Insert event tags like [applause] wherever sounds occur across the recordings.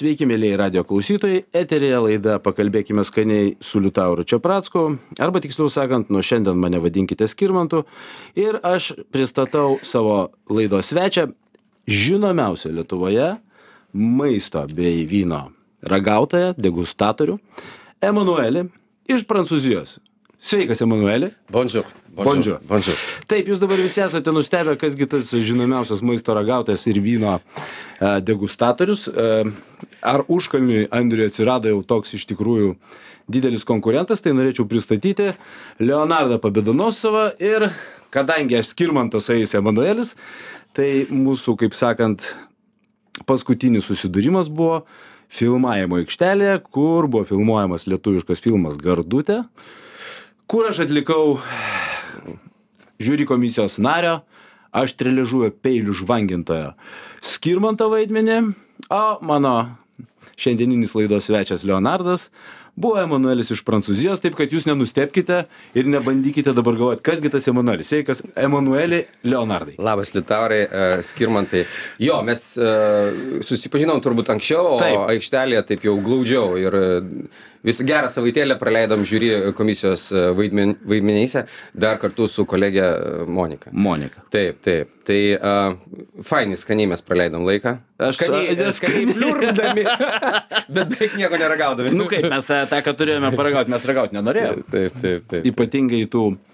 Sveiki, mėlyje radio klausytojai. Eterėje laida Pakalbėkime skaniai su Liutauru Čiapracku, arba tiksliau sakant, nuo šiandien mane vadinkite Skirmantu. Ir aš pristatau savo laidos svečią, žinomiausią Lietuvoje maisto bei vyno ragautoją, degustatorių, Emanuelį iš Prancūzijos. Sveikas, Emanueli. Bonjour. Bonjour. Bonjour. Taip, jūs dabar visi esate nustebę, kasgi tas žinomiausias maisto ragautojas ir vyno e, degustatorius. E, ar užkalniui Andriui atsirado jau toks iš tikrųjų didelis konkurentas, tai norėčiau pristatyti Leonardą Pabedonosovą ir kadangi aš skirmantas eis Emanuelis, tai mūsų, kaip sakant, paskutinis susidūrimas buvo filmavimo aikštelėje, kur buvo filmuojamas lietuviškas filmas Gardutė, kur aš atlikau žiūri komisijos nario, aš triližuoju peilių žvangintojo skirmanto vaidmenį, o mano šiandieninis laidos svečias Leonardas buvo Emanuelis iš Prancūzijos, taip kad jūs nenustepkite ir nebandykite dabar galvoti, kasgi tas Emanuelis. Sveikas, Emanueli Leonardai. Labas, Liutaurai, uh, Skirmantai. Jo, mes uh, susipažinom turbūt anksčiau, o Taip. aikštelėje taip jau glaudžiau ir visą gerą savaitėlę praleidom žiūri komisijos uh, vaidmen, vaidmenyse, dar kartu su kolegė uh, Monika. Monika. Taip, taip. Tai uh, fainai, skaniai mes praleidom laiką. Aš- skaniai, skaniai pliurdami, [laughs] bet beveik nieko neragaudami. Nu kaip, mes e, tą, ką turėjome paragauti, mes ragauti nenorėjome. Taip, taip, taip. Ypatingai tų e,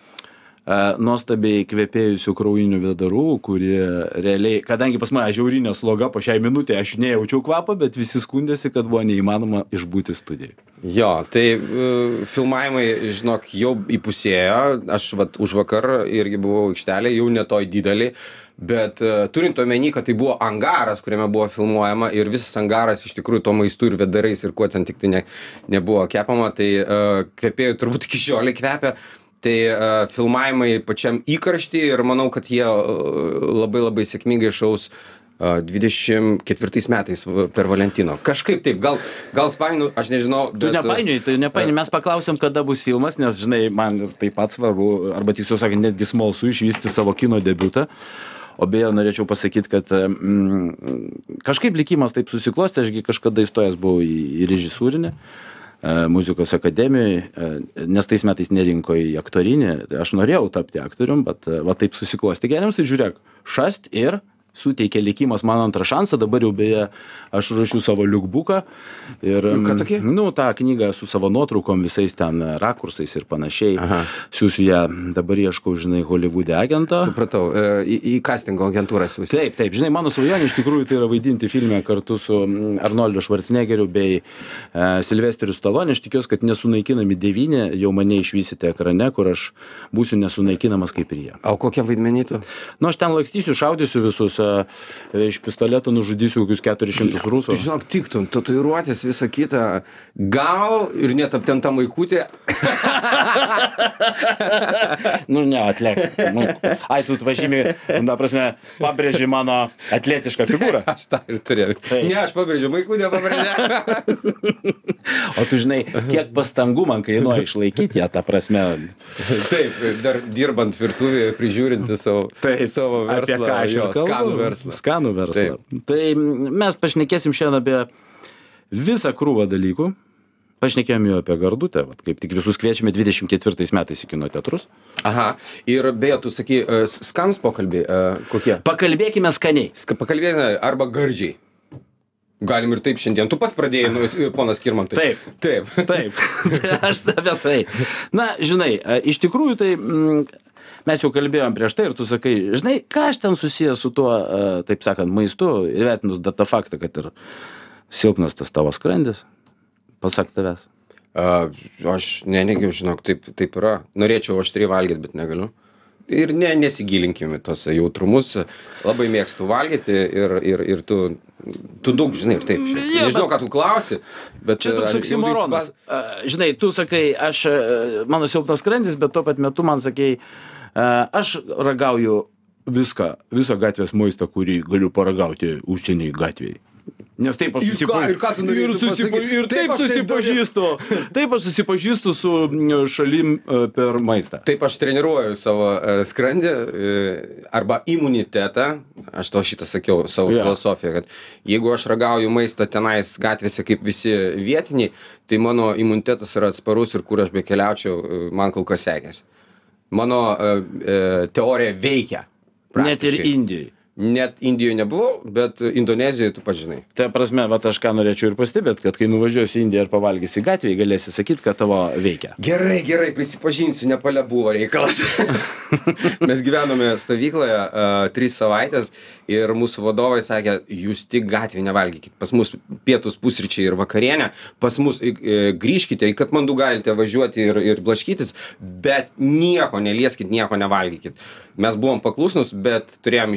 nuostabiai kvepėjusių kraujinių vedarų, kurie realiai, kadangi pas mane žiaurinė sloga po šiai minutė, aš nejaučiau kvapą, bet visi skundėsi, kad buvo neįmanoma išbūti studijai. Jo, tai uh, filmavimai, žinok, jau įpusėjo, aš vat už vakar irgi buvau aikštelė, jau netoj didelį, bet uh, turint omeny, kad tai buvo angaras, kuriame buvo filmuojama ir visas angaras iš tikrųjų to maistu ir vedarais ir kuo ten tik tai ne, nebuvo kepama, tai kvepėjo turbūt iki šiolį kvepia. Tai uh, filmavimai pačiam įkarštį ir manau, kad jie uh, labai labai sėkmingai šaus uh, 24 metais v- per Valentino. Kažkaip taip, gal, gal spainu, aš nežinau. Tu nepainiui, tai nepainiui, mes paklausėm, kada bus filmas, nes, žinai, man taip pat svarbu, arba tiksliau sakant, netgi smalsu išvysti savo kino debutą. O beje, norėčiau pasakyti, kad mm, kažkaip likimas taip susiklostė, ašgi kažkada įstojęs buvau į, į režisūrinę e, muzikos akademijoje, e, nes tais metais nerinko į aktorinį. Aš norėjau tapti aktorium, bet e, va taip susiklosti geriams ir žiūrėk, šast ir suteikė likimas man antrą šansą, dabar jau beje aš ruošiu savo liukbuką. Ir, Ką mm, tokį? Nu, tą knygą su savo nuotraukom, visais ten e, rakursais ir panašiai. Aha. Siūsiu ją, dabar ieškau, žinai, Hollywoode agentą. Supratau, e, į, į castingo agentūrą siūsi. Taip, taip, žinai, mano svajonė iš tikrųjų tai yra vaidinti filme kartu su mm, Arnoldu Švarcnegeriu bei e, Silvesteriu Stalonė. Aš tikiuosi, kad nesunaikinami devyni jau mane išvysite ekrane, kur aš būsiu nesunaikinamas kaip ir jie. O kokią vaidmenį tu? Nu, aš ten lakstysiu, šaudysiu visus, e, iš pistoleto nužudysiu kokius 400 rusų. Žinok, tiktum, tatuiruotės, visa kita. Gal ir net aptenta maikutė. [laughs] Nu, ne, atleisk. Nu, ai, tu pažymė, na, prasme, pabrėži mano atletišką [laughs] figūrą. Aš tą ir turėjau. Taip. Ne, aš pabrėžiu, maikutė pabrėžiu. [laughs] O tu žinai, kiek pastangų man kainuoja išlaikyti ją, ta prasme. Taip, dar dirbant virtuvėje, prižiūrinti savo, savo verslą. Jo, kalbu? Skanų verslą. Skanų verslą. Tai mes pašnekėsim šiandien apie visą krūvą dalykų. Pašnekėjom jau apie gardutę, vat, kaip tik visus kviečiame 24 metais į kino teatrus. Aha, ir beje, tu sakai, e, skanus pokalbiai, e, kokie? Pakalbėkime skaniai. Ska- Pakalbėkime arba gardžiai. Galim ir taip šiandien. Tu pats pradėjai, nu, ponas Kirmantai. Taip. Taip. Taip, tai [laughs] aš apie tai. Na, žinai, e, iš tikrųjų tai mm, mes jau kalbėjom prieš tai ir tu sakai, žinai, ką aš ten susijęs su tuo, e, taip sakant, maistu, įvertinus dar tą faktą, kad ir silpnas tas tavo skrandis, pasak tavęs. A, aš neneigiau, žinok, taip, taip yra. Norėčiau aštriai valgyti, bet negaliu. Ir ne, nesigilinkim į tos jautrumus. Labai mėgstu valgyti ir, ir, ir tu, tu daug žinai ir taip. šiaip. Jo, Nežinau, bet- ką tu klausi, bet Čia toks ar- oksimoronas. Žinai, tu sakai, aš, e, mano silpnas skrandis, bet tuo pat metu man sakai, e, aš ragauju viską, visą gatvės maistą, kurį galiu paragauti užsieniai gatvėje. Nes taip aš Ir ką- ir susipa... ir Taip, taip, aš taip susipažįstu. Taip aš susipažįstu su šalim e, per maistą. Taip aš treniruoju savo e, skrandį e, arba imunitetą, aš to šitą sakiau savo yeah. filosofiją, kad jeigu aš ragauju maistą tenais gatvėse kaip visi vietiniai, tai mano imunitetas yra atsparus ir kur aš bekeliaučiau, man kol kas sekėsi. Mano e, e, teorija veikia. Net ir praktiškai. Net Indijoje nebuvau, bet Indonezijoje tu pažinai. Ta prasme, va aš ką norėčiau ir pastebėti, kad kai nuvažiuosi į Indiją ir pavalgysi gatvėje, galėsi sakyti, kad tavo veikia. Gerai, gerai, prisipažinsiu, Nepale buvo reikalas. [laughs] Mes gyvenome stovykloje uh, tris savaitės ir mūsų vadovai sakė, jūs tik gatvį nevalgykit. Pas mus pietus pusryčiai ir vakarienė, pas mus e, grįžkite, į Katmandų galite važiuoti ir, ir blaškytis, bet nieko nelieskit, nieko nevalgykit. Mes buvom paklusnus, bet turėjom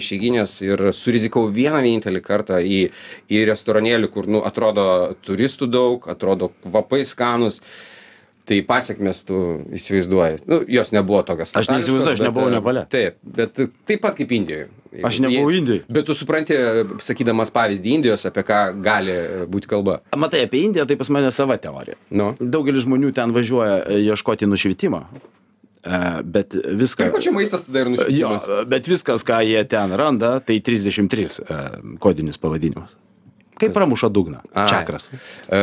išeiginės ir surizikau vieną vienintelį kartą į, į restoranėlį, kur, nu, atrodo turistų daug, atrodo kvapai skanus. Tai pasiekmes tu įsivaizduoji. Nu, jos nebuvo tokios. Aš neįsivaizduoju, aš nebuvau Nepale. Taip, bet taip pat kaip Indijoje. Aš nebuvau Indijoj. Bet tu supranti, sakydamas pavyzdį Indijos, apie ką gali būti kalba. Matai, apie Indiją tai pas mane sava teorija. Nu. Daugelis žmonių ten važiuoja e, ieškoti nušvitimo. E, Bet viską. Tai ko čia maistas tada ir Jo, nušvitimas? bet viskas, ką jie ten randa, tai 33 e, kodinis pavadinimas. Kaip pramuša dugną. Ai. Čakras. E,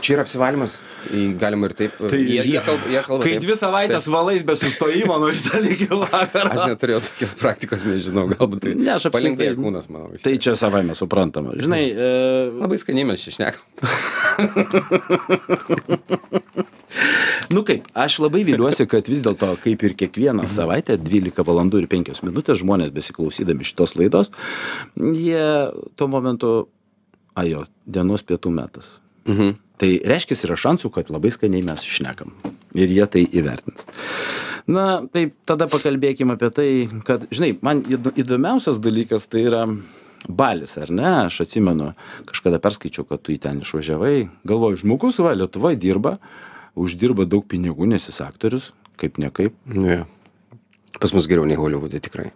Čia yra apsivalymas, į- galima ir taip. Tai jie, jie, kalba, jie kalba Kai taip. dvi savaitės valais be sustojimo nuo ryto iki vakaro. Aš neturėjau tokios praktikos, nežinau, galbūt tai Ne, aš palengvėjo kūnas, manau. vis Tai čia savaime suprantama. Žinai, e, Labai skaniai mes čia šnekam. Nu kaip, aš labai viliuosi, kad vis dėlto, kaip ir kiekvieną savaitę, 12 valandų ir 5 minutės, žmonės besiklausydami šitos laidos, jie tuo momentu, ajo, dienos pietų metas. Mhm. Tai reiškia, yra šansų, kad labai skaniai mes išnekam. Ir jie tai įvertins. Na, tai tada pakalbėkime apie tai, kad, žinai, man įdo- įdomiausias dalykas tai yra balis, ar ne? Aš atsimenu, kažkada perskaičiau, kad tu į ten išvažiavai. Galvoju, žmogus, va, Lietuvoje dirba, uždirba daug pinigų, nes jis aktorius, kaip ne kaip. Jo. Pas mus geriau nei Hollywoodė tikrai.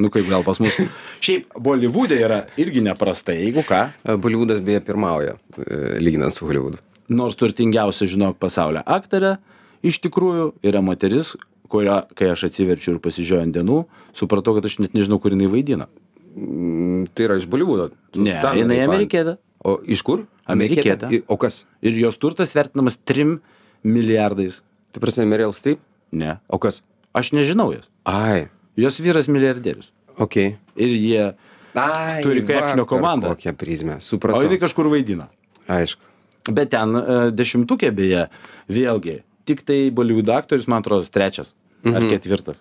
Nu, kaip gal pas mus. Šiaip, Bollywoodė yra irgi neprastai, jeigu ką. E, Bollywoodas beje pirmauja, e, lyginant su Hollywoodu. nors turtingiausia, žinok, pasaulio aktorė, iš tikrųjų yra moteris, kurią, kai aš atsiverčiu ir pasižiūrėjau ant dienų, supratau, kad aš net nežinau, kur jinai vaidina. Mm, Tai yra iš. Tu Ne, dar jinai amerikietė. O iš kur? Amerikietė. O kas? Ir jos turtas vertinamas 3 milijardais. Tai prasme, Meryl Streep? Ne. O kas? Aš nežinau jos. Ai, Jos vyras milijardierius. okei. Ir jie. Ai, Turi krepšinio komandą. Kokią prizmę, O supratau. jinai kažkur vaidina. Aišku. Bet ten e, dešimtukė beje, vėlgi, tik tai Bollywood aktorius, man atrodo, trečias ar Mhm. ketvirtas.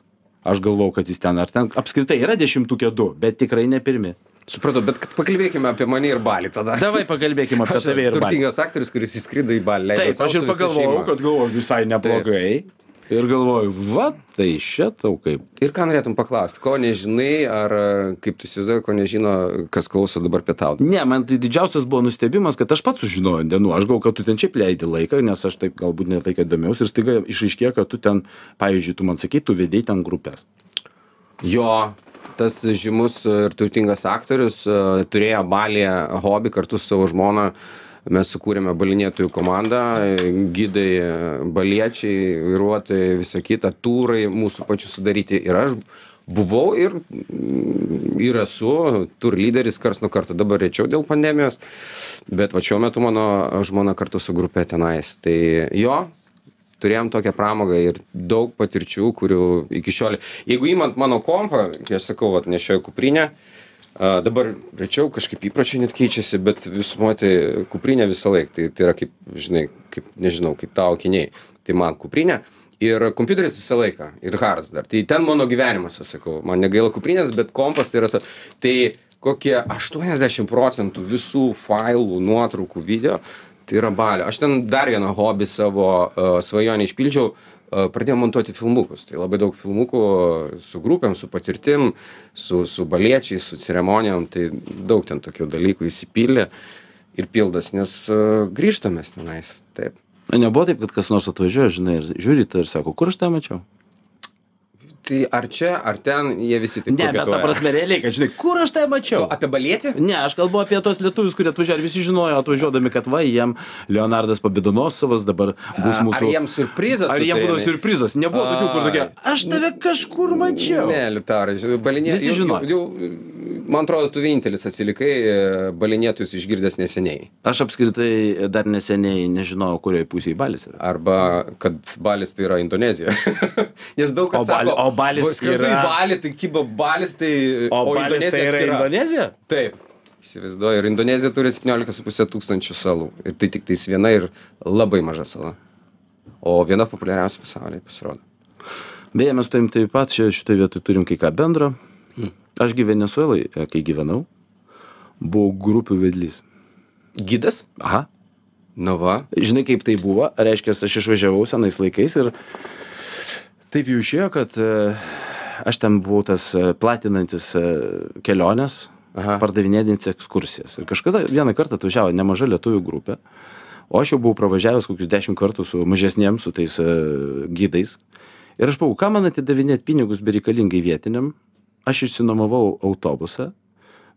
Aš galvau, kad jis ten, ar ten apskritai yra dešimtukė du, bet tikrai ne pirmi. Supratau, bet pakalbėkime apie mane ir balį tada. Davai pakalbėkime apie Aš tave ir Balį. turtingas aktorius, kuris įskrido į balį. leido Taip, sau aš ir su visa pagalvojau, šeima. kad galvoju visai neblogai. Ir galvoju, va, tai šitau kaip. Ir ką norėtum paklausti, ko nežinai, ar e, kaip tu įsivaizduoji, ko nežino, kas klauso dabar pietauti. Ne, man tai didžiausias buvo nustebimas, kad aš pats sužinojau ant dienų. Aš galvoju, kad tu ten šiaip leidi laiką, nes aš taip galbūt net laiką domėjausi ir staiga išaiškėjo, kad tu ten, pavyzdžiui, tu man sakai, tu vedėjai ten grupės. Jo, tas žymus ir turtingas aktorius e, turėjo balėje hobį kartu su savo žmona. Mes sukūrėme balinėtojų komandą, gidai, baliečiai, vairuotojai, visa kita, túrai mūsų pačių sudaryti. Ir aš buvau ir, ir esu tur lyderis kars nuo karto, dabar rečiau dėl pandemijos, bet va šiuo metu mano žmona kartu su grupė tenais. Tai jo, turėjom tokią pramogą ir daug patirčių, kurių iki šiol. Jeigu įmant mano kompą, kai aš sakau, vat, nešioju kuprinę, a, dabar rečiau kažkaip įpročiai net keičiasi, bet visumotai kuprinė visą laiką. Tai, tai yra kaip, žinai, kaip, nežinau, kaip tavo akiniai. Tai man kuprinė. Ir kompiuteris visą laiką. Ir hardas dar. Tai ten mano gyvenimas, aš sakau. Man negaila kuprinės, bet kompas tai yra. Tai kokie 80 procentų visų failų, nuotraukų, video tai yra balio. Aš ten dar vieną hobį savo uh, svajonę išpildžiau, uh, pradėjau montuoti filmukus. Tai labai daug filmukų su grupėm, su patirtim, su, su baliečiais, su ceremonijom, tai daug ten tokių dalykų įsipildė ir pildas, nes grįžtame tenais. Taip. Nebuvo taip, kad kas nors atvažiuoja, žinai, ir žiūri tai ir sako, kur aš tą mačiau? Tai ar čia ar ten jie visi taip Ne, bet ta prasme realiai, kad žinai, kur aš tai mačiau. Tu apie balietį Ne, aš kalbu apie tos lietuvius, kurie atvažiavo visi žinojo atvažiuodami, kad va, jiem Leonardas Pabidonosovas dabar bus A, mūsų. ar jiems surprizas Ar tu jiem būdavo surprizas? Nebuvo tokių, kur tokie, aš tave kažkur mačiau. Ne, Liutarai, balinė. Visi žinojo. man atrodo, tu vienintelis atsilikai e, balinėtojus išgirdęs neseniai. Aš apskritai dar neseniai nežinojau, kurioje pusėje balis yra. Arba, kad balis tai yra Indonezija. [laughs] Nes daug kas O Bali- sako, o Balis "Va, skrendu yra- į balį, tai kyba balis, tai... O, o balis Indonezija tai yra atskira. Indonezija? Taip. Įsivaizduoju, ir Indonezija turi 17,5 tūkstančių salų. Ir tai tik tais viena ir labai maža sala. O viena populiariausia pasaulyje pasirodo. Beje, mes turim taip pat, šitoje vietoje turim kai ką bendro. Hmm. Aš gi Venezuelai, e, kai gyvenau, buvau grupių vedlys. Gidas? Aha. Nu va. Žinai, kaip tai buvo, reiškia, aš išvažiavau senais laikais ir taip jau išėjo, kad e, aš ten buvau tas e, platinantis e, keliones, Aha. pardavinėdintis ekskursijas. Ir kažkada vieną kartą atvažiavo nemaža lietuvių grupė, o aš jau buvau pravažiavęs kokius dešimt kartų su mažesniem, su tais gydais. Ir aš buvau, ką man atidavinėti pinigus bereikalingai vietiniam, aš išsinomavau autobusą,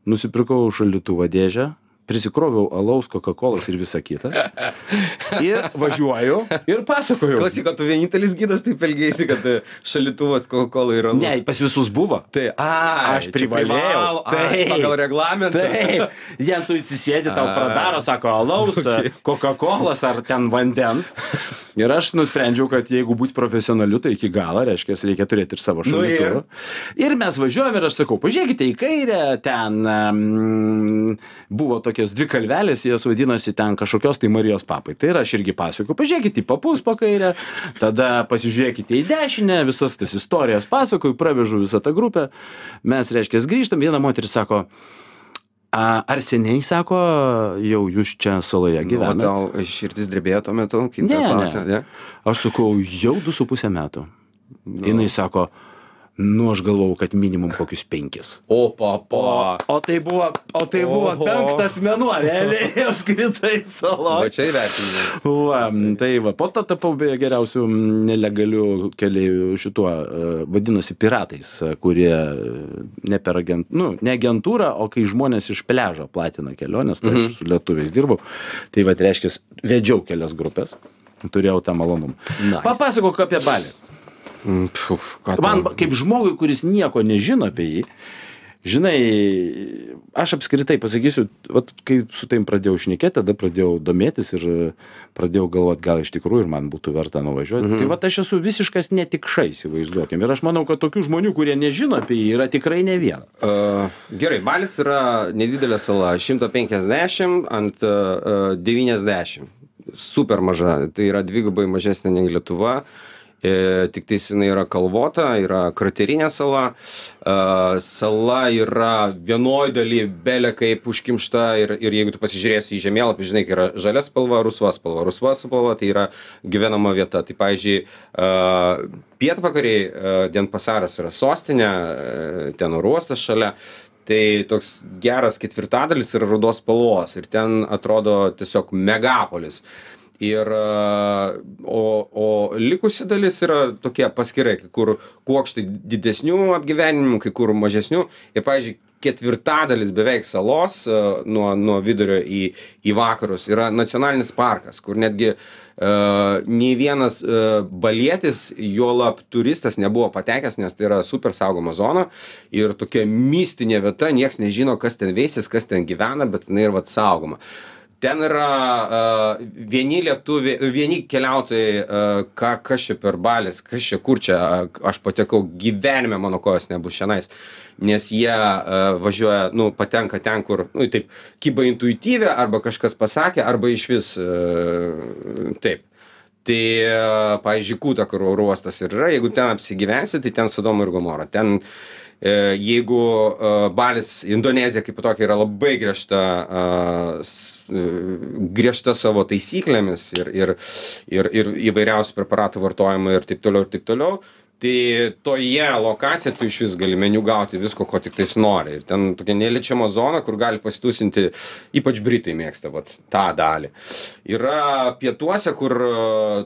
nusipirkau šaldytuvo dėžę, prisikroviau alaus, Coca-Cola ir visą kitą. Ir važiuoju ir pasakoju. Klausyk, tu vienintelis gydas taip elgėsi, kad e, šalituvas Coca-Cola yra Ne, pas visus buvo. Tai, a, Aš privalėjau. Taip. Pagal reglamentą. Taip, jie tu įsisėdi, tau pradaro, sako, alaus, Okay. Coca-Cola ar ten vandens. Ir aš nusprendžiau, kad jeigu būti profesionaliu, tai iki galo, reiškia, reikia turėti ir savo Nu ir? šaldytuvą. ir mes važiuojame ir aš sakau, pažiūrėkite į kairę, ten um, buvo tokios dvi kalvelės, jos vadinosi ten kažkokios tai Marijos papai. Tai ir aš irgi pasakoju, pažiūrėkite į papus po kairę, tada pasižiūrėkite į dešinę, visas tas istorijas pasakoju, pravežu visą tą grupę. Mes, reiškia, grįžtam, viena moteris sako, A, ar seniai, sako, jau jūs čia saloje O gyvenate? tau širdis drebėjo tuo metu, kai Ne, tau ne. ne? Aš sakau, jau du su pusę metų. Nu. Jis sako, nu aš galvojau, kad minimum kokius penkis. O, papa. O tai buvo, o tai buvo penktas mėnuo, realiai [laughs] apskritai Va saloje. čia įvertinimai. Va, tai va, po to tapau beje geriausių nelegalių keliaivių šituo, e, vadinosi piratais, e, kurie e, ne per agent, nu, ne agentūrą, o kai žmonės iš pležo platina keliones, tai aš su lietuviais dirbau, tai va, reiškia, vedžiau kelias grupės, turėjau tą malonumą. Nice. Papasakok apie balį. Mm, Puf, Man kaip žmogui, kuris nieko nežino apie jį, žinai, aš apskritai pasakysiu, vat, kai su taim pradėjau šnekėti, tada pradėjau domėtis ir pradėjau galvoti, gal iš tikrųjų ir man būtų verta nuvažiuoti. Mhm. Tai va aš esu visiškas netikšai, įsivaizduokim. Ir aš manau, kad tokių žmonių, kurie nežino apie jį, yra tikrai ne viena. Uh, gerai, Balis yra nedidelė sala, 150 ant uh, 90. Super maža, tai yra dvigubai mažesnė nei Lietuva. E, tik tais jinai yra kalvota, yra kraterinė sala. E, sala yra vienoj daly belė kaip užkimšta ir, ir jeigu tu pasižiūrėsi į žemėlapį, žinai, yra žalia spalva, rusva spalva. Rusva spalva tai yra gyvenama vieta. Tai, pavyzdžiui, e, pietvakariai e, Dienpasaras yra sostinė, e, ten uostas šalia. Tai toks geras ketvirtadalis yra rudos spalvos ir ten atrodo tiesiog megapolis. Ir, o, o likusi dalis yra tokie paskirai, kai kur kuokštai didesnių apgyvenimų, kai kur mažesnių. Ir, pavyzdžiui, ketvirtadalis beveik salos a, nuo, nuo vidurio į, į vakarus yra nacionalinis parkas, kur netgi uh, nei vienas uh, balietis, juolap turistas nebuvo patekęs, nes tai yra super saugoma zona ir tokia mistinė vieta, nieks nežino, kas ten veisės, kas ten gyvena, bet jinai yra vat saugoma. Ten yra uh, vieni lietuviai, vieni keliautojai, uh, ką, kas čia per balis, kas čia kur čia, aš patekau gyvenime, mano kojos nebus šiandien, nes jie uh, važiuoja, nu, patenka ten, kur, nu, taip, kyba intuityvė, arba kažkas pasakė, arba iš vis uh, taip. Tai, e, pavyzdžiui, Kūta, kur oro uostas ir yra, jeigu ten apsigyvensi, tai ten Sodoma ir Gomora. Ten, e, jeigu e, Balis, Indonezija kaip tokia yra labai griežta, e, e, griežta savo taisyklėmis ir, ir, ir, ir įvairiausių preparatų vartojimą ir taip toliau, ir taip toliau, tai toje lokacijoje tu išvis gali meniu gauti visko ko tiktais nori. Ir ten tokia neliečiama zona kur gali pasitūsinti ypač britai mėgsta vat tą dalį. Yra pietuose kur e,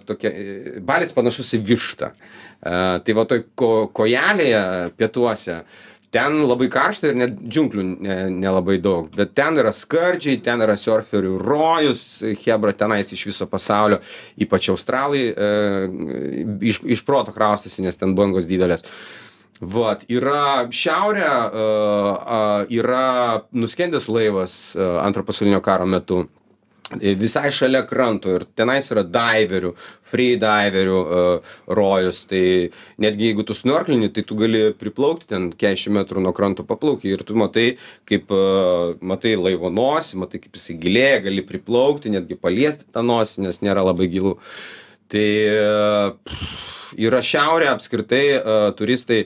tokia e, balis panašus į vištą. e, tai va toj ko kojelėje pietuose ten labai karšta ir net džiunglių ne nelabai daug bet ten yra skardžiai ten yra siorferių rojus chebra tenais iš viso pasaulio ypač australai e, iš iš proto kraustosi nes ten bangos didelės. Vat yra šiaurė e, a, yra nuskendęs laivas e, antro pasaulinio karo metu visai šalia kranto ir tenais yra daiverių frydaiverių e, rojus. Tai netgi jeigu tu snorklini tai tu gali priplaukti ten kedešim metrų nuo kranto paplauki ir tu matai kaip e, matai laivo nosį matai kaip jisai gilėja gali priplaukti netgi paliesti tą nosį nes nėra labai gilu. Tai yra šiaurė apskritai e, turistai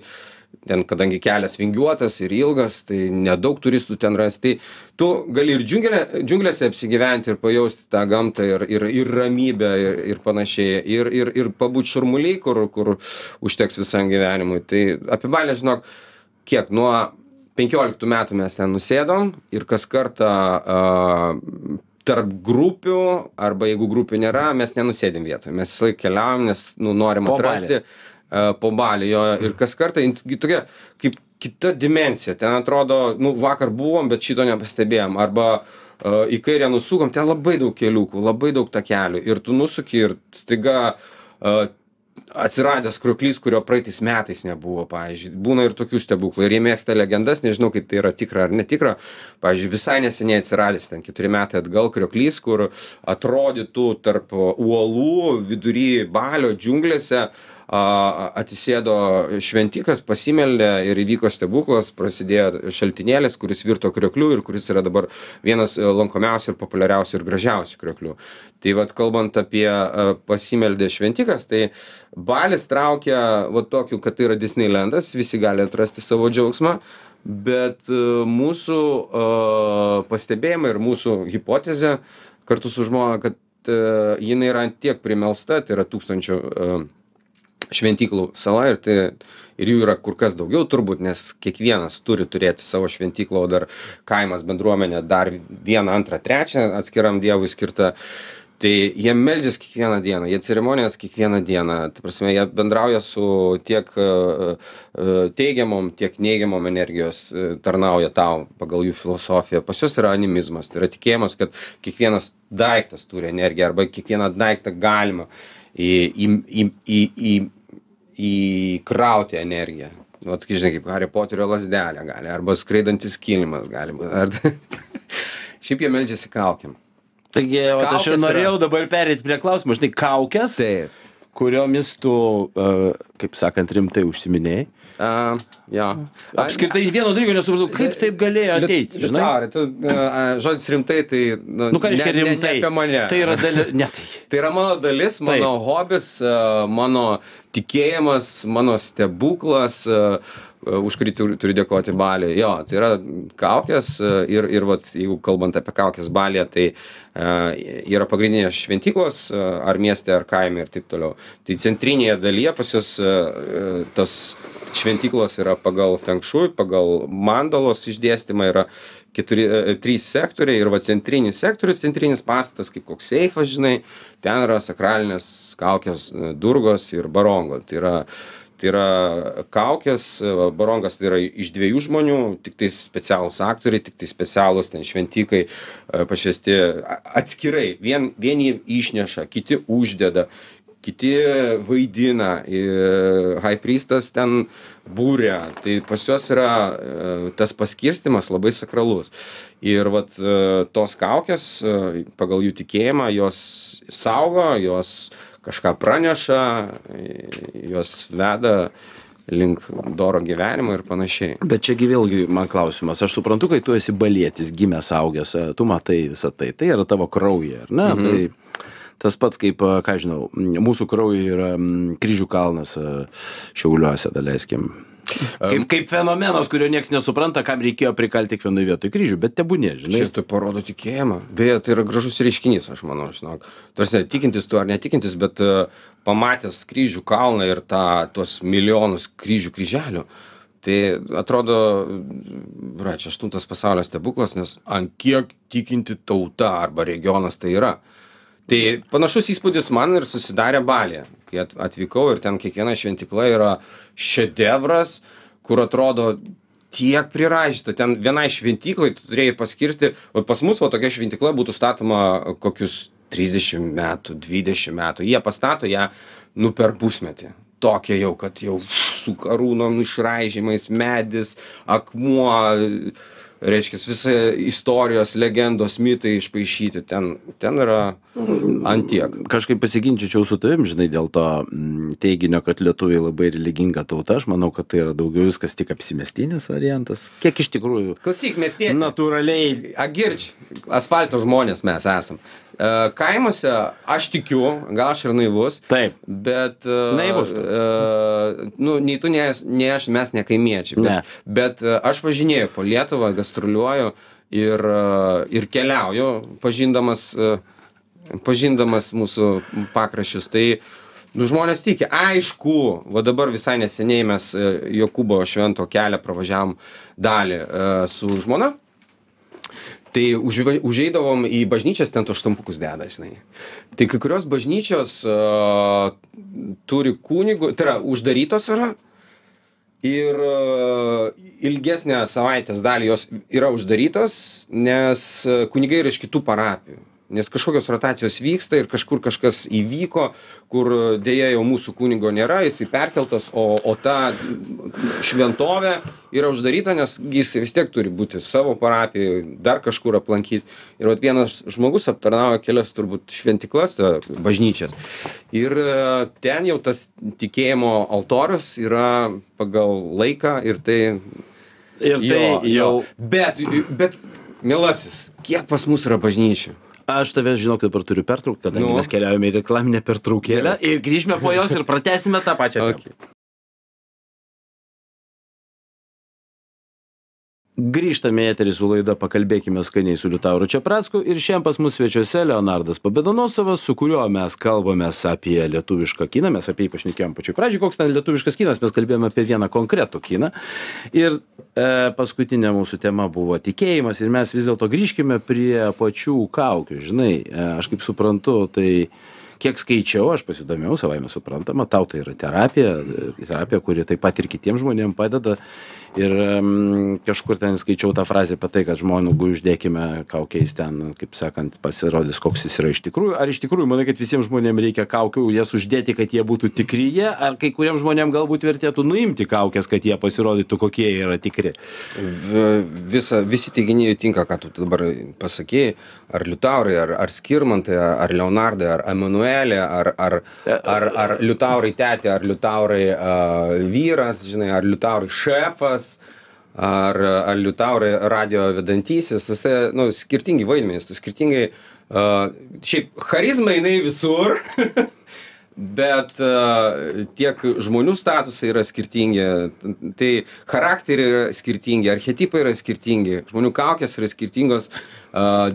ten kadangi kelias vingiuotas ir ilgas tai nedaug turistų ten rasi tai tu gali ir džiungelė džiunglėse apsigyventi ir pajausti tą gamtą ir ir ir ramybę ir ir panašiai. Ir ir ir pabūt šurmuly kur kur užteks visam gyvenimui. Tai apie balį žinok kiek nuo penkioliktų metų mes ten nusėdom ir kas kartą a tarp grupių arba jeigu grupių nėra mes nenusėdim vietoj. Mes keliaujam nes nu norim Po atrasti E, po balį jo ir kas kartą tokia kaip kita dimensija ten atrodo nu vakar buvom bet šito nepastebėjom arba e, į kairę nusukom ten labai daug keliukų labai daug takelių ir tu nusuki ir staiga e, atsiradęs krioklys kurio praeitais metais nebuvo pavyzdžiui būna ir tokių stebuklų ir jie mėgsta legendas nežinau kaip tai yra tikra ar netikra pavyzdžiui visai neseniai atsiradęs ten keturi metai atgal krioklys kur atrodytų tarp uolų vidury balio džiunglėse a atsisėdo šventikas pasimeldė ir įvyko stebuklas prasidėjo šaltinėlis kuris virto kriokliu ir kuris yra dabar vienas lankomiausių ir populiariausių ir gražiausių krioklių. Tai vat kalbant apie pasimeldė šventikas tai balis traukia va tokiu kad tai yra disneilendas visi gali atrasti savo džiaugsmą bet mūsų pastebėjimai ir mūsų hipotezė kartu su žmona kad jinai yra tiek primelsta tai yra tūkstančio šventyklų sala ir tai ir jų yra kur kas daugiau turbūt nes kiekvienas turi turėti savo šventyklą o dar kaimas bendruomenė dar vieną antrą trečią atskiram dievui skirtą. Tai jie meldžias kiekvieną dieną jie ceremonijas kiekvieną dieną. Ta prasme jie bendrauja su tiek e, e, teigiamom tiek neigiamom energijos e, tarnauja tau pagal jų filosofiją. Pas juos yra animizmas tai yra tikėjimas kad kiekvienas daiktas turi energiją arba kiekvieną daiktą galima į į į į į įkrauti energiją. Vat žinai kaip hario poterio lazdelė gali arba skraidantis kilimas gali būt ar [laughs] šiaip jie meldžiasi kaukėm Taigi, o aš Kaukės jau yra- norėjau dabar perėti prie klausimo, žinai, kaukės, taip. kuriomis tu, uh, kaip sakant, rimtai užsiminėjai. A jo Apskritai, vieno dalyko nesupratau, kaip taip galėjo ateiti, žinai. liutaurai, tu, a, žodis rimtai tai nu, Nu, ką reiškia ne- ne- ne rimtai? apie mane Tai yra dalis, ne tai. Tai yra mano dalis, mano Taip. hobis, a, mano tikėjimas, mano stebuklas, a, už kurį turiu, turiu dėkoti Balį. Jo, tai yra kaukės a, ir, ir vat, jeigu kalbant apie kaukės Balį, tai a, yra pagrindinės šventyklos a, ar mieste, ar kaime ir taip toliau. Tai centrinėje dalyje pas jūs a, tas šventyklos yra pagal Feng Shui, pagal mandalos išdėstymą yra keturi, e, trys sektoriai ir va centrinis sektorius, centrinis pastatas, kaip koks seifas, žinai, ten yra sakralinės kaukės e, durgos ir barongo. Tai yra, tai yra kaukės, e, barongas tai yra iš dviejų žmonių, tik tai specialūs aktoriai, tik tai specialūs ten šventikai e, pašvesti a- atskirai. Vien, vieni išneša, kiti uždeda, kiti vaidina, i- high priestas ten būrė, tai pas juos yra e, tas paskirstimas labai sakralus. Ir vat e, tos kaukės, e, pagal jų tikėjimą, jos saugo, jos kažką praneša, jos veda link doro gyvenimo ir panašiai. Bet čiagi vėlgi man klausimas, aš suprantu, kai tu esi balėtis, gimęs, augęs, tu matai visą tai, tai yra tavo kraujyje, ar ne? Mhm. Tai tas pats kaip ką žinau mūsų kraujy yra kryžių kalnas šiauliuose daleiskim kaip, kaip fenomenas kurio nieks nesupranta kam reikėjo prikalti kiekvienoj vietoj kryžių bet tebūnie žinai Čia tai parodo tikėjimą. Beje, tai yra gražus reiškinys, aš manau, žinok. Tarsi tikintis tu ar netikintis, bet uh, pamatęs kryžių kalną ir tą, tuos milijonus kryžių kryželių, tai atrodo, bra, čia aštuntas pasaulio stebuklas, nes ant kiek tikinti tauta arba regionas tai yra. Tai panašus įspūdis man ir susidarė Balė, kai at- atvykau ir ten kiekviena šventikla yra šedevras, kur atrodo tiek priražyta. Ten vienai šventyklai tu turėjai paskirsti, o pas mus va tokia šventykla būtų statoma kokius 30 metų, 20 metų. Jie pastato ją nu per pusmetį. Tokia jau, kad jau su karūnom išraižymais, medis, akmuo, reiškia, visa istorijos, legendos, mitai išpašyti. Ten, ten yra antiek. kažkaip pasiginčyčiau su tavim žinai dėl to mm, teiginio kad lietuviai labai religinga tauta aš manau kad tai yra daugiau viskas tik apsimestinis variantas kiek iš tikrųjų Klausyk, mes tie. natūraliai Agirč, asfalto žmonės mes esam. Kaimuose aš tikiu, gal aš ir naivus, taip bet... Naivus e, Nu, nei tu, nei, aš- nei aš, mes ne kaimiečiai. Bet, Ne. bet e, aš važinėju po Lietuvą, gastruliuoju ir, ir keliauju, pažindamas, pažindamas mūsų pakraščius. Tai Nu, žmonės tiki, aišku, va dabar visai neseniai mes Jokūbo švento kelią pravažiavom dalį su žmona. Tai užva- užeidavom į bažnyčias, ten tos štampukus deda, žinai. Tai kai kurios bažnyčios uh, turi kunigų, tai yra uždarytos yra. Ir uh, ilgesnę savaitės dalį jos yra uždarytos, nes kunigai yra iš kitų parapijų. Nes kažkokios rotacijos vyksta ir kažkur kažkas įvyko, kur dėja jau mūsų kunigo nėra, jisai perkeltas, o, o ta šventovė yra uždaryta, nes jis vis tiek turi būti savo parapijoje, dar kažkur aplankyti. Ir vat vienas žmogus aptarnauja kelias turbūt šventiklas, e, bažnyčias. Ir e, ten jau tas tikėjimo altorius yra pagal laiką ir tai... ir tai jau Bet, bet, mielasis, kiek pas mus yra bažnyčių? Aš tave žinok dabar turiu pertraukt kadangi Nu. mes keliaujame į reklaminę pertraukėlę ir grįšime po jos ir pratęsime tą pačią Okay. Grįžtame į eterį su laida pakalbėkime skaniai su liutauru čepracku ir šiandien pas mus svečiuose leonardas pobedonosovas su kuriuo mes kalbamės apie lietuvišką kiną. Mes apie jį pašnekėjom pačioj pradžioj. Koks ten lietuviškas kinas? Mes kalbėjom apie vieną konkretų kiną. Ir e, paskutinė mūsų tema buvo tikėjimas ir mes vis dėlto grįžkime prie pačių kaukių. Žinai e, aš kaip suprantu tai kiek skaičiau aš pasidomėjau savaime suprantama tau tai yra terapija terapija kuri taip pat ir kitiem žmonėm padeda. Ir em, kažkur ten skaičiau tą frazę apie tai kad žmogų uždėkime kaukiais ten kaip sakant pasirodys koks jis yra iš tikrųjų. Ar iš tikrųjų manai kad visiem žmonėm reikia kaukių jas uždėti kad jie būtų tikri jie ar kai kuriem žmonėm galbūt vertėtų nuimti kaukes kad jie pasirodytų kokie jie yra tikri? Visa, visi teiginiai tinka, ką tu dabar pasakėjai. Ar Liutaurai, ar, ar Skirmantai, ar, ar Leonardai, ar Emanuelė, ar, ar, ar, ar Liutaurai tetė, ar Liutaurai uh, vyras, žinai, ar Liutaurai šefas, ar, ar Liutaurai radio vedantysis. Visi, nu, skirtingi vaidmenys, tu skirtingai. Uh, šiaip, charizma jinai visur. [laughs] bet a, tiek žmonių statusai yra skirtingi, tai charakteriai yra skirtingi, archetipai yra skirtingi, žmonių kaukės yra skirtingos a,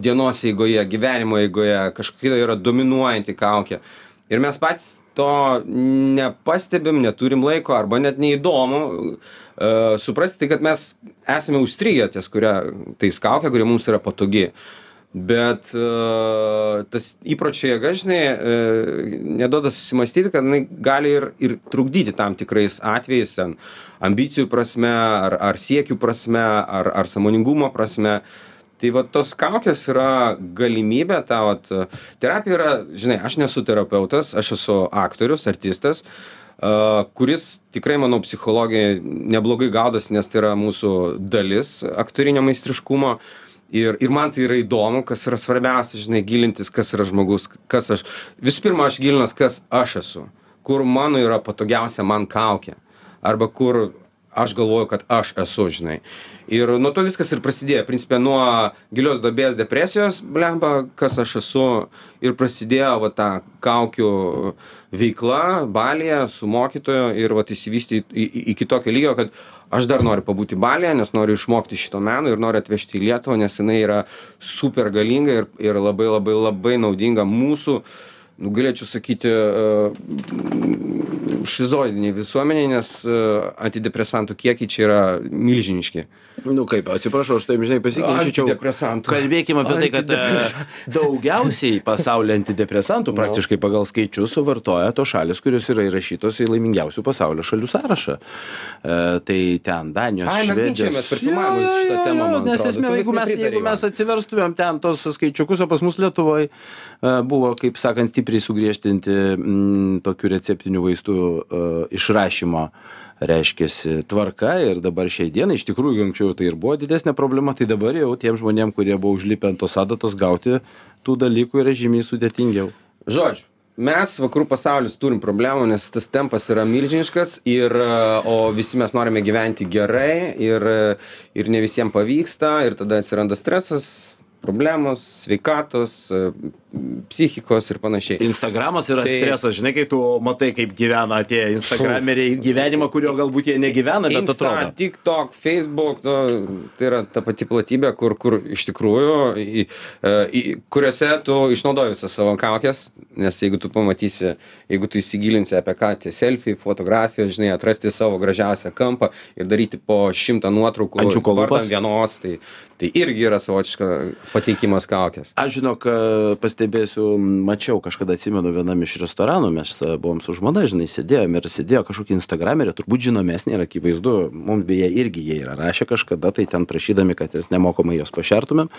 dienos eigoje, gyvenimo eigoje, kažkokia yra dominuojanti kaukė. Ir mes patys to nepastebim, neturim laiko arba net neįdomu uh, suprasti, tai kad mes esame užstrigę ties kuria tais kaukė, kuri mums yra patogi. Bet uh, tas įpročio jėga, žinai, uh, neduoda susimastyti, kad jinai gali ir, ir trukdyti tam tikrais atvejais, ten, ambicijų prasme, ar, ar siekių prasme, ar, ar samoningumo prasme. Tai va tos kaukės yra galimybė, ta vat, terapija yra, žinai, aš nesu terapeutas, aš esu aktorius, artistas, uh, kuris tikrai, manau, psichologija neblogai gaudosi, nes tai yra mūsų dalis aktorinio meistriškumo. Ir, ir man tai yra įdomu, kas yra svarbiausia, žinai, gilintis, kas yra žmogus, kas aš. Visų pirma, aš gilinas, kas aš esu, kur mano yra patogiausia man kaukė. Arba kur aš galvoju kad aš esu žinai ir nuo to viskas ir prasidėjo. Principe nuo gilios duobės depresijos blemba kas aš esu ir prasidėjo va ta kaukių veikla balyje su mokytoju ir vat išsivystė į, iki tokio lygio, kad aš dar noriu pabūti balyje, nes noriu išmokti šito meno ir noriu atvežti į Lietuvą, nes jinai yra super galinga ir, ir labai labai labai naudinga mūsų nu galėčiau sakyti šizoidinėj visuomenėj nes antidepresantų kiekiai čia yra milžiniški. Nu kaip atsiprašau aš taip žinai pasiginčyčiau antidepresantų. kalbėkim apie tai kad e, daugiausiai pasaulyje antidepresantų praktiškai pagal skaičius suvartoja tos šalys kurios yra įrašytos į laimingiausių pasaulio šalių sąrašą. E, tai ten danijos Ai, mes ginčijomės per filmavimus šitą temą, man nes esmė jeigu mes jeigu mes atsiverstumėm ten tos skaičiukus o pas mus lietuvoj e, buvo kaip sakant stipriai sugriežtinti mm, tokių receptinių vaistų e, išrašymo reiškiasi tvarka. Ir dabar šiai dienai iš tikrųjų anksčiau tai ir buvo didesnė problema tai dabar jau tiem žmonėm kurie buvo užlipę ant tos adatos gauti tų dalykų yra žymiai sudėtingiau. Žodžiu mes vakarų pasaulis turim problemų nes tas tempas yra milžiniškas ir e, o visi mes norime gyventi gerai ir e, ir ne visiem pavyksta ir tada atsiranda stresas problemos sveikatos e, psichikos ir panašiai. Instagramas yra Tai- stresas žinai kai tu matai kaip gyvena tie instagrameriai gyvenimą kurio galbūt jie negyvena bet Insta, atrodo. TikTok, Facebook, nu, tai yra ta pati platybė, kur, kur iš tikrųjų, į, e, į, kuriuose tu išnaudoji visą savo kaukės, nes jeigu tu pamatysi, jeigu tu įsigilinsi apie ką tie selfie, fotografija, žinai, atrasti savo gražiausią kampą ir daryti po šimtą nuotraukų lūpas. vardan vienos, tai, tai irgi yra savotiška pateikimas kaukės. aš žinok e, pastebėsiu mačiau kažkada atsimenu vienam iš restoranų mes e, buvom su žmona žinai sėdėjom ir sėdėjo kažkokie instagrameriai turbūt žinomesni ir akivaizdu mums beje irgi jie yra rašę kažkada tai ten prašydami kad mes nemokamai juos pašertumėm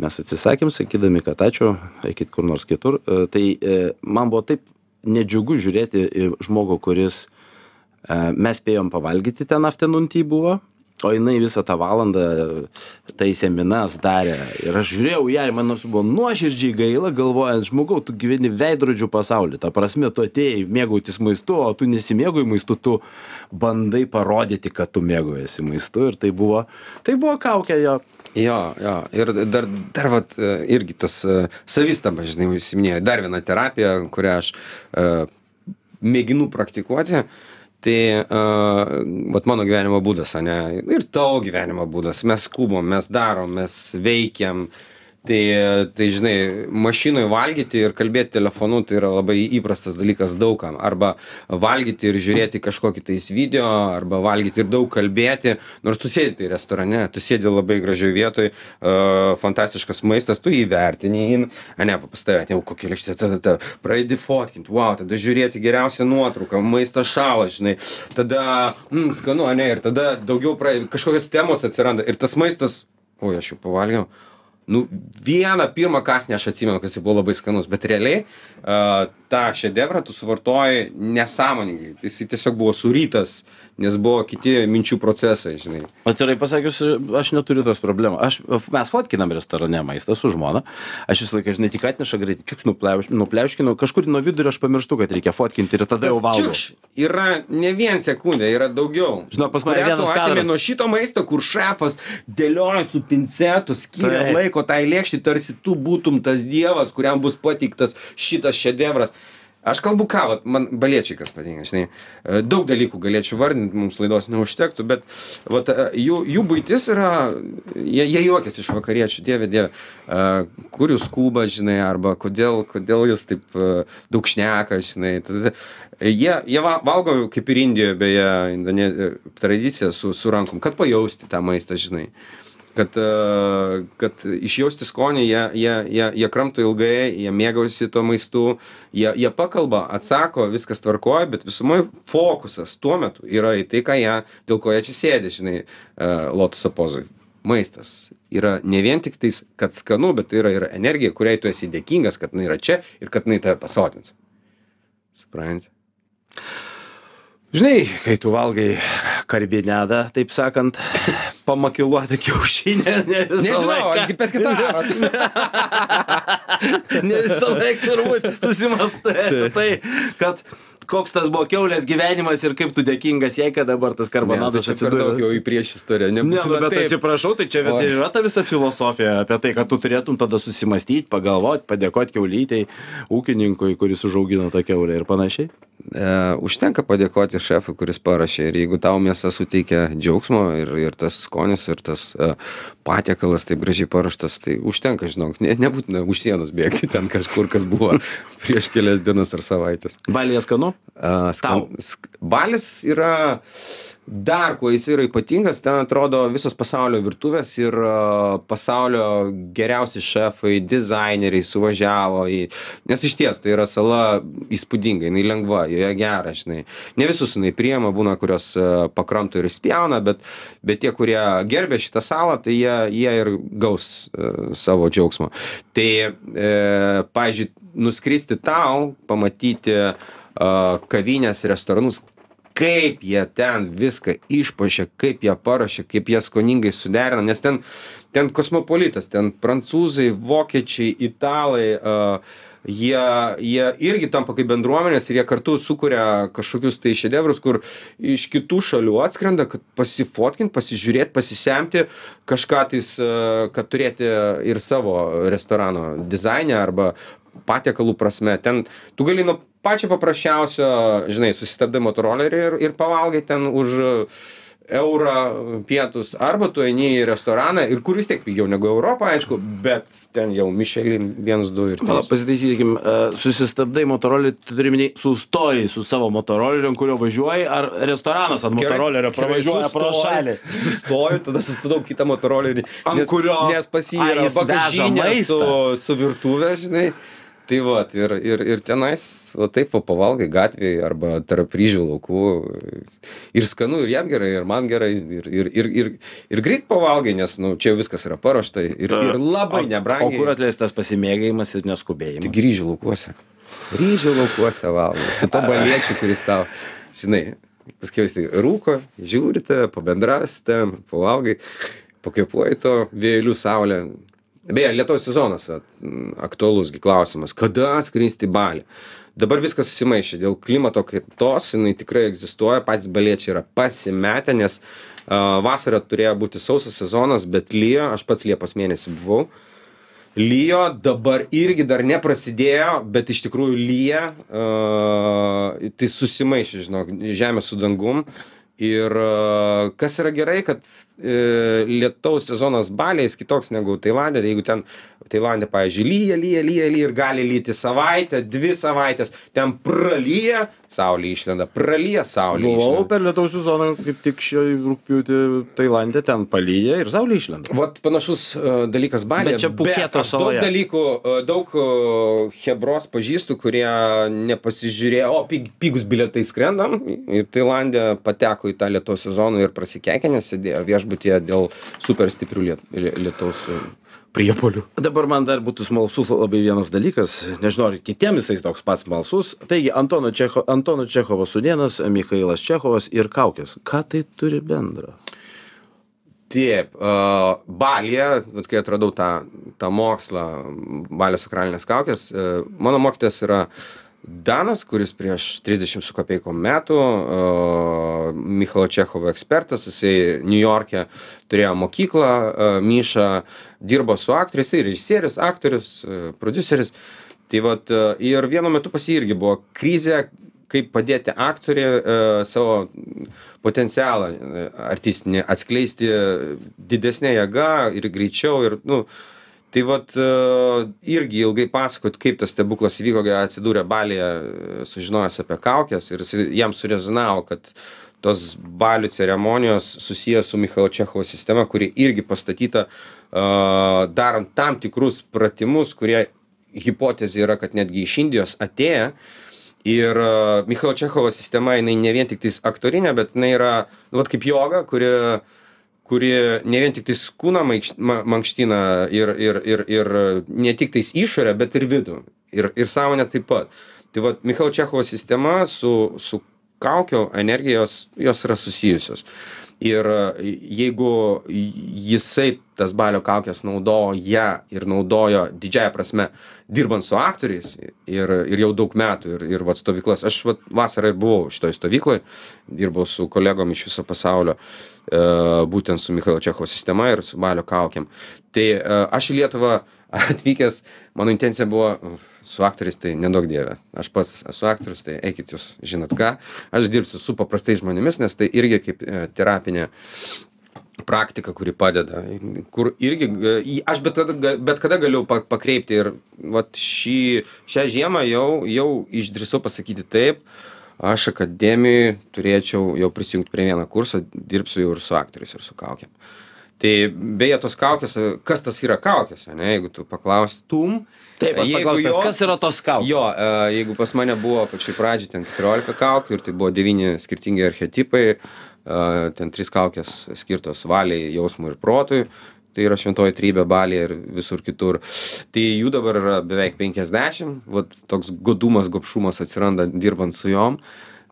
mes atsisakėm sakydami kad ačiū eikit kur nors kitur E, tai man buvo taip nedžiugu žiūrėti žmogų kuris mes spėjom pavalgyti ten afternoon tea buvo o jinai visą tą valandą taisė minas darė. Ir aš žiūrėjau ją ir man buvo nuoširdžiai gaila galvojant žmogau tu gyveni veidrodžių pasauly ta prasme tu atėjai mėgautis maistu o tu nesimėgauji maistu tu bandai parodyti kad tu mėgaujiesi maistu. Ir tai buvo tai buvo kaukė jo. Jo, jo. Ir dar, dar vat, e, irgi tas e, savistaba, žinai, užsiminėjai, dar viena terapija, kurią aš uh, mėginu praktikuoti. Tai, vat mano gyvenimo būdas, ne, ir tavo gyvenimo būdas. Mes skubom, mes darom, mes veikiam. Tai, tai žinai, mašinoje valgyti ir kalbėti telefonu tai yra labai įprastas dalykas daugam. Arba valgyti ir žiūrėti kažkokį tais video, arba valgyti ir daug kalbėti. Nors tu sėdi tai restorane, tu sėdi labai gražioje vietoje, uh, fantastiškas maistas, tu įvertini, a ne, pas tave, jau kokia lėkštė, tada, tada pradedi fotkinti, wow, tada žiūrėti geriausią nuotrauką, maistas šalą, žinai, tada, mm, skanu, a ne, ir tada daugiau pradedi, kažkokios temos atsiranda ir tas maistas, oi, aš jau pavalgiau nu vieną pirmą kąsnį aš atsimenu kad jisai buvo labai skanus bet realiai a, tą šedevrą tu suvartoji nesąmoningai. Jisai tiesiog buvo surytas nes buvo kiti minčių procesai žinai. Atvirai pasakius aš neturiu tos problemos aš mes fotkinam restorane maistą su žmona. Aš visą laiką žinai tik atneša greitai čiuks nupliauš nupliauškinu kažkur nuo vidurio aš pamirštu kad reikia fotkinti ir tada jau valgau. yra ne vien sekundė yra daugiau. Žinok, pas mane vienas kadras. nuo šito maisto kur šefas dėlioja su pincetu skiria laiko tai lėkštei tarsi tu būtum tas dievas kuriam bus pateiktas šitas šedevras aš kalbu ką vat man baliečiai kas patinka žinai. E, daug dalykų galėčiau vardint mums laidos neužtektų bet vat e, jų jų buitis yra jie jie juokiasi iš vakariečių dieve dieve. E, kur jūs skubat žinai arba kodėl kodėl jūs taip daug šneka žinai. Tada jie jie va valgo kaip ir indijoj beje tradicija su su rankom kad pajausti tą maistą žinai kad e, kad išjausti skonį jie jie jie jie kramto ilgai jie mėgaujasi tuo maistu jie jie pakalba atsako viskas tvarkoj bet visumoj fokusas tuo metu yra į tai ką jie dėl ko jie čia sėdi žinai e, lotoso pozoj. Maistas yra ne vien tik tais kad skanu bet tai yra ir energija kuriai tu esi dėkingas kad jinai yra čia ir kad jinai tave pasotins. Supranti Žinai, kai tu valgai karbinedą, taip sakant, [laughs] pamakiluotą kiaušinę, ne visą nežinau laiką. aš gi peskitaras [laughs] ne visą laiką turbūt susimastai apie tai, kad koks tas buvo keulės gyvenimas ir kaip tu dėkingas jai, kad dabar tas Ne, tai karbonadas atsidūrė. jau į priešistorę. Ne, nu, nebūtina bet taip. atsiprašau, tai čia ir yra ta visa filosofija apie tai, kad tu turėtum tada susimastyti, pagalvoti, padėkoti keulytei, ūkininkui, kuris užaugino tą keulę ir panašiai. E, užtenka padėkoti šefui, kuris parašė. Ir jeigu tau mėsa suteikia džiaugsmo ir, ir tas skonis, ir tas e, patiekalas taip gražiai paraštas, tai užtenka, žinok, ne, nebūtina už sienos bėgti ten kažkur, kas buvo [laughs] prieš kelias dienas ar savaitės. Balijas skanu? Tau. skan- sk- Balis yra dar kuo jis yra ypatingas, ten atrodo visos pasaulio virtuvės ir a, pasaulio geriausi šefai, dizaineriai suvažiavo į... Nes iš ties tai yra sala įspūdinga, jinai lengva, joje gera, žinai. Ne visus jinai priema, būna, kurios a, pakramto ir spjauna, bet, bet tie, kurie gerbė šitą salą, tai jie, jie ir gaus a, savo džiaugsmo. Tai, e, pažiūrėjau, nuskristi tau, pamatyti a, kavinės, restoranus, kaip jie ten viską išpašė, kaip jie parašė, kaip jie skoningai suderina, nes ten, ten kosmopolitas, ten prancūzai, vokiečiai, italai, uh, jie, jie irgi tampa kaip bendruomenės ir jie kartu sukuria kažkokius tai šedevrus, kur iš kitų šalių atskrenda, kad pasifotkint, pasižiūrėti, pasisemti kažką tais, uh, kad turėti ir savo restorano dizainę arba patiekalų prasme. Ten tu gali nuo pačio paprasčiausio, žinai, susistabdai motorolerį ir, ir pavalgai ten už eurą pietus, arba tu eini į restoraną ir kur vis tiek pigiau negu Europą, aišku, bet ten jau Michelin 1, 2 ir 3. Pasitaisykim, e, susistabdai motorolį, tu turi minėti, sustoji su savo motoroleriu, kurio važiuoji, ar restoranas ant motorolerio pravažiuoja pro šalį. Sustoju, tada sustabdau kitą motorolerį. Ant nes, kurio- Nes pas jį yra bagažinė su, su virtuvė, žinai. Tai va, ir, ir, ir tenais, o taip, va, pavalgai gatvėje arba tarp ryžių laukų. Ir skanu, ir jam gerai, ir man gerai, ir, ir, ir, ir, ir greit pavalgai, nes, nu, čia viskas yra paruošta ir, ir labai O nebrangiai. kur atleistas pasimėgavimas ir neskubėjimas? Tik ryžių laukuose. Ryžių laukuose valgai. Su to baliečiu, kuris tau, žinai, paskui jis tai rūko, žiūrite, pabendrasite, pavalgai, pakvepuoji to vėjelių saulę. Beje, lietaus sezonas aktualus klausimas. Kada skristi į balį? Dabar viskas susimaišė dėl klimato kaitos, jinai tikrai egzistuoja, patys baliečiai yra pasimetę, nes uh, vasarą turėjo būti sausas sezonas, bet lyjo, aš pats Liepos mėnesį buvau. Lyjo, dabar irgi dar neprasidėjo, bet iš tikrųjų lyja, uh, tai susimaišė, žinok, žemė su dangum. Ir uh, kas yra gerai, kad uh, lietaus sezonas Balė jis kitoks negu Tailandė. Jeigu ten Tailandė, pavyzdžiui, lyja, lyja, lyja, lyja ir gali lyti savaitę, dvi savaitės, ten pralyja, saulė išlenda, pralyja, saulė Buvau per lietaus sezoną, kaip tik šį rūpiutį Tailandė, ten palyja ir saulė išlenda. Vat panašus uh, dalykas Balė. Bet čia Puketo saloje. Daug dalykų, uh, daug uh, Hebros pažįstu, kurie nepasižiūrėjo, o pig, pigus bilietai skrendam. Ir Tailandė pateko į tą lietaus sezoną ir prasikekė, nes sėdėjo viešbutyje dėl super stiprių liet, li- lietaus. Uh, Priepolių. Dabar man dar būtų smalsus labai vienas dalykas, nežinau, ar kitiems jisai toks pats smalsus. Taigi, Antono, Čecho, Antono Čechovo sudienas, Mikhailas Čechovas ir kaukės. Ką tai turi bendra? Taip, uh, Balėje, kai atradau tą, tą mokslą, Balio sakralinės kaukės, uh, mano mokytas yra Danas, kuris prieš 30 su kapeikom metų, Michalo Čechovo ekspertas, jisai New York'e turėjo mokyklą, Myša dirbo su aktoriais, jisai režisierius, aktorius, produceris. Tai vat, ir vienu metu pas jį irgi buvo krizė, kaip padėti aktorį uh, savo potencialą e, artistinį atskleisti didesnė jėga ir greičiau ir, nu, tai vat e, irgi ilgai pasakot, kaip tas stebuklas įvyko, kai atsidūrė Balėje, e, sužinojęs apie kaukės ir jam surezonavo, kad tos balių ceremonijos susijęs su Michailo Čechovo sistema, kuri irgi pastatyta uh, darant tam tikrus pratimus, kurie hipotezė yra, kad netgi iš Indijos atėję. Ir uh, Michailo Čechovo sistema, jinai ne vien tik tais aktorinė, bet jinai yra, nu, vat kaip joga, kuri, kuri ne vien tik tais kūną maikš- ma- mankština ir, ir, ir, ir ne tik tais išorę, bet ir vidų. Ir, ir sąmonę taip pat. Tai vad, Michailo Čechovo sistema su, su kaukio energijos, jos yra susijusios. ir jeigu jisai tas balio kaukes naudoja ir naudojo didžiąja prasme dirbant su aktoriais ir ir jau daug metų ir ir vat stovyklas aš vat vasarą ir buvau šitoj stovykloj dirbau su kolegom iš viso pasaulio būtent su michailo čechovo sistema ir su balio kaukėm tai aš į lietuvą atvykęs mano intencija buvo su aktoriais tai neduok dieve aš pats esu aktorius tai eikit jūs žinot ką aš dirbsiu su paprastais žmonėmis nes tai irgi kaip terapinė praktika kuri padeda kur irgi aš bet kada bet kada galiu pa pakreipti ir vat šį šią žiemą jau jau išdrįsau pasakyti taip aš akademijoj turėčiau jau prisijungt prie vieno kurso dirbsiu jau ir su aktoriais ir su kaukėm tai beje tos kaukės kas tas yra kaukės ane jeigu tu paklaustum Taip, aš paklausiu, jos- kas yra tos kaukės? Jo, e, jeigu pas mane buvo pačioj pradžioj ten 14 kaukių ir tai buvo 9 skirtingi archetipai, e, ten 3 kaukės skirtos valiai, jausmui ir protui, tai yra šventoji trybė, balė ir visur kitur. Tai jų dabar yra beveik 50, vat toks godumas, gopšumas atsiranda dirbant su jom,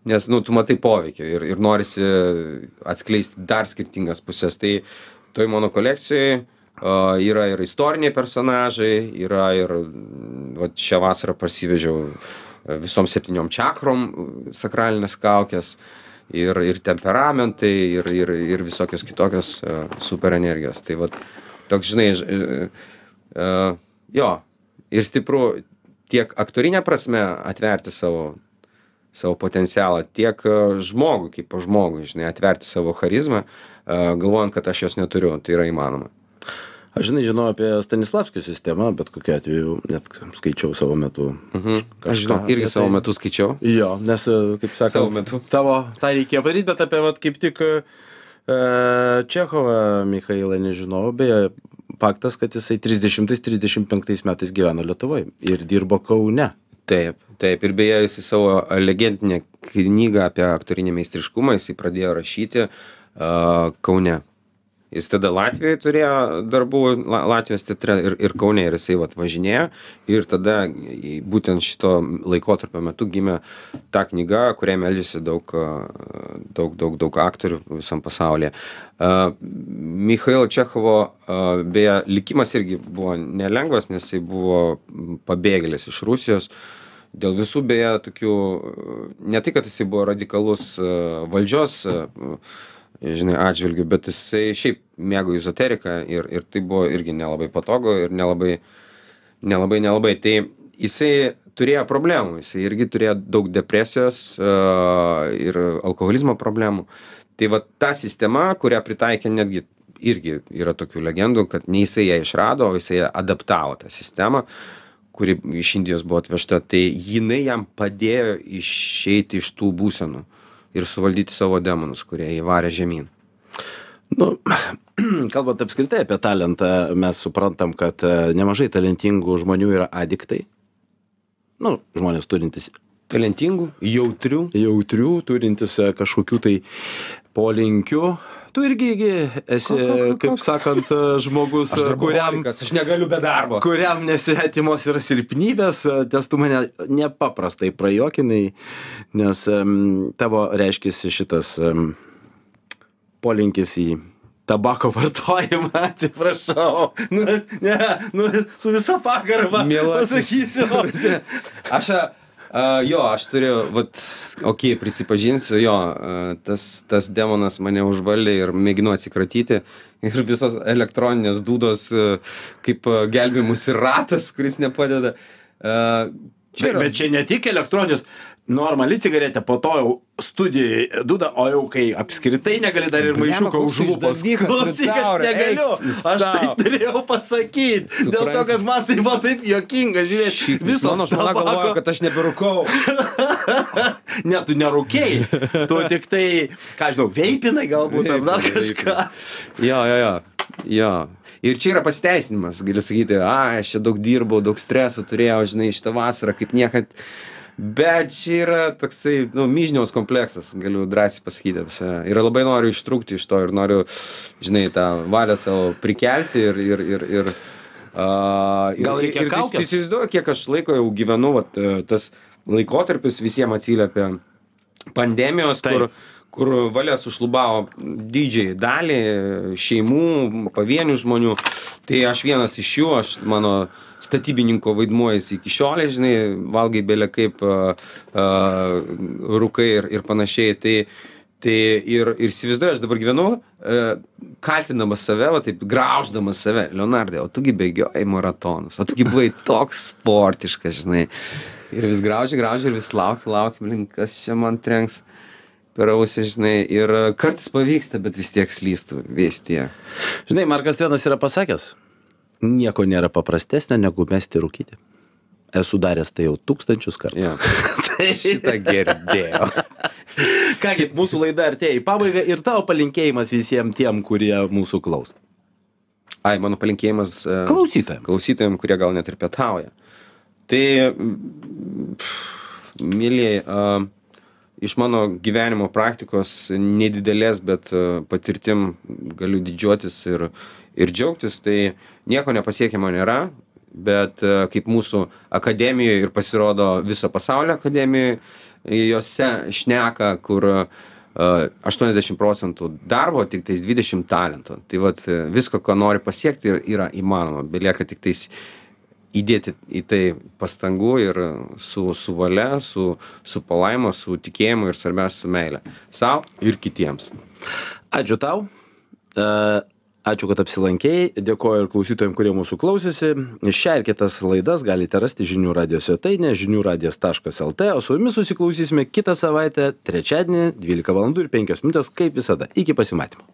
nes, nu, tu matai poveikį ir, ir norisi atskleisti dar skirtingas pusės. Tai toj mano kolekcijai a, yra ir istoriniai personažai, yra ir, vat šią vasarą parsivežiau e, visom septyniom čakrom sakralinės kaukės ir, ir temperamentai, ir, ir, ir visokios kitokios uh, super energijos. Tai vat toks, žinai, uh, uh, jo, ir stipru tiek aktorinė prasme atverti savo savo potencialą tiek e, žmogui kaip žmogui žinai atverti savo charizmą e, galvojant kad aš jos neturiu tai yra įmanoma Aš žinai, žinau apie Stanislavskio sistemą, bet kokiu atveju net skaičiau savo metu. mhm. Aš žinau irgi apie savo tai. metu skaičiau Jo, nes, e, kaip sakant, tavo tą reikėjo padaryti, bet apie vat, kaip tik e, Čechovą Mikhailą nežinau, beje, faktas, kad jisai 30-35 metais gyveno Lietuvoje ir dirbo Kaune. taip taip ir beje jisai savo legendinę knygą apie aktorinį meistriškumą jisai pradėjo rašyti a, kaune jis tada latvijoj turėjo darbų la latvijos teatre ir ir kaune ir jisai vat važinėjo. Ir tada būtent šito laikotarpio metu gimė ta knyga kurią meldžiasi daug daug daug daug aktorių visam pasaulyje. A, michailo čechovo a, beje likimas irgi buvo nelengvas nes jisai buvo pabėgėlis iš rusijos. Dėl visų beje tokių ne tai kad jisai buvo radikalus valdžios žinai atžvilgiu bet jisai šiaip mėgo ezoteriką ir ir tai buvo irgi nelabai patogu ir nelabai nelabai nelabai. Tai jisai turėjo problemų jisai irgi turėjo daug depresijos a, ir alkoholizmo problemų. Tai vat ta sistema kurią pritaikė netgi irgi yra tokių legendų kad ne jisai ją išrado o jisai adaptavo tą sistemą kuri iš indijos buvo atvežta tai jinai jam padėjo išeiti iš tų būsenų ir suvaldyti savo demonus kurie jį varė žemyn Nu, [clears throat] kalbant apskritai apie talentą, mes suprantam, kad e, nemažai talentingų žmonių yra adiktai. Nu, žmonės turintys talentingų jautrių jautrių, turintis e, kažkokių tai polinkių. Tu irgi gi esi, kaip sakant, [laughs] žmogus, aš kuriam, aš negaliu be darbo kuriam nesvetimos yra silpnybės, nes tu mane nepaprastai prajokinai, nes tavo reiškia šitas polinkis į tabako [laughs] vartojimą, atsiprašau. Nu, ne, nu, su visa pagarba. Mielasis. Pasakysiu. [laughs] aš a, jo aš turiu vat okei prisipažinsiu jo tas tas demonas mane užvaldė ir mėginu atsikratyti. Ir visos elektroninės dūdos kaip a, gelbėjimosi ratas kuris nepadeda. A, Bet, yra- bet čia ne tik elektroninės, normali cigaretė, po to jau studijai duda, o jau kai apskritai negali dar ir maišiuką už lūpos. Klausyk, aš negaliu. Aš taip turėjau pasakyti. Dėl to, kad man tai buvo taip juokinga, žiūrėk, Šiaip visos mano žmona galvoja kad aš neberūkau [laughs] Ne, tu nerūkiai. Tu tik tai, ką žinau, veipinai galbūt ar dar kažką. jo jo jo jo ir čia yra pasiteisinimas gali sakyti ai aš čia daug dirbau daug streso turėjau žinai šitą vasarą kaip niekad bet čia yra toksai nu myžniaus kompleksas galiu drąsiai pasakyti save ir labai noriu ištrūkti iš to ir noriu žinai tą valią savo prikelti ir ir ir ir a, ir- Gal reikia ir tu kaukės? įsivaizduoji kiek aš laiko jau gyvenu vat e, tas laikotarpis visiem atsiliepia pandemijos Taip. kur kur valia sušlubavo didžiai dalį šeimų, pavienių žmonių. Tai aš vienas iš jų, aš mano statybininko vaidmuo jis iki šiolė, žinai, valgai belė kaip uh, uh, rūkai ir, ir panašiai. Tai, tai ir, ir įsivaizduoju, aš dabar gyvenu, uh, kaltinamas save, va taip, grauždamas save. Leonardai, o tugi bėgioji maratonus, o tugi buvai toks sportiškas, žinai. Ir vis grauži, grauži ir vis lauki, lauki, link, kas čia man trenks per ausį, žinai, ir kartais pavyksta, bet vis tiek slystų, vis tiek. Žinai, Markas Tvenas yra pasakęs, nieko nėra paprastesnio negu mesti rūkyti. Esu daręs tai jau tūkstančius kartų. Ja. [laughs] Šitą girdėjau. [laughs] Kągi, mūsų laida artėja į pabaigą ir tavo palinkėjimas visiems tiem, kurie mūsų klaus. Ai, mano palinkėjimas e, Klausytojams. klausytojams, kurie gal net ir pietauja. Tai, a, iš mano gyvenimo praktikos nedidelės, bet a, patirtim galiu didžiuotis ir, ir džiaugtis, tai nieko nepasiekiamo nėra, bet a, kaip mūsų akademijoje ir pasirodo viso pasaulio akademijoje, jose šneka, kur a, 80 procentų darbo, tik tais 20 talento. Tai vat visko, ko nori pasiekti, yra įmanoma. Belieka tik tais įdėti į tai pastangų ir su, su valia, su, su palaima, su tikėjimu ir svarbiausia su meilė. Sau ir kitiems. Ačiū tau. E, Ačiū, kad apsilankėjai. Dėkoju ir klausytojams, kurie mūsų klausėsi. Šią ir kitas laidas galite rasti žinių radio svetainė žiniųradijas.lt, o su jumis susiklausysime kitą savaitę, trečiadienį, 12 val. ir 5 min. kaip visada. Iki pasimatymo.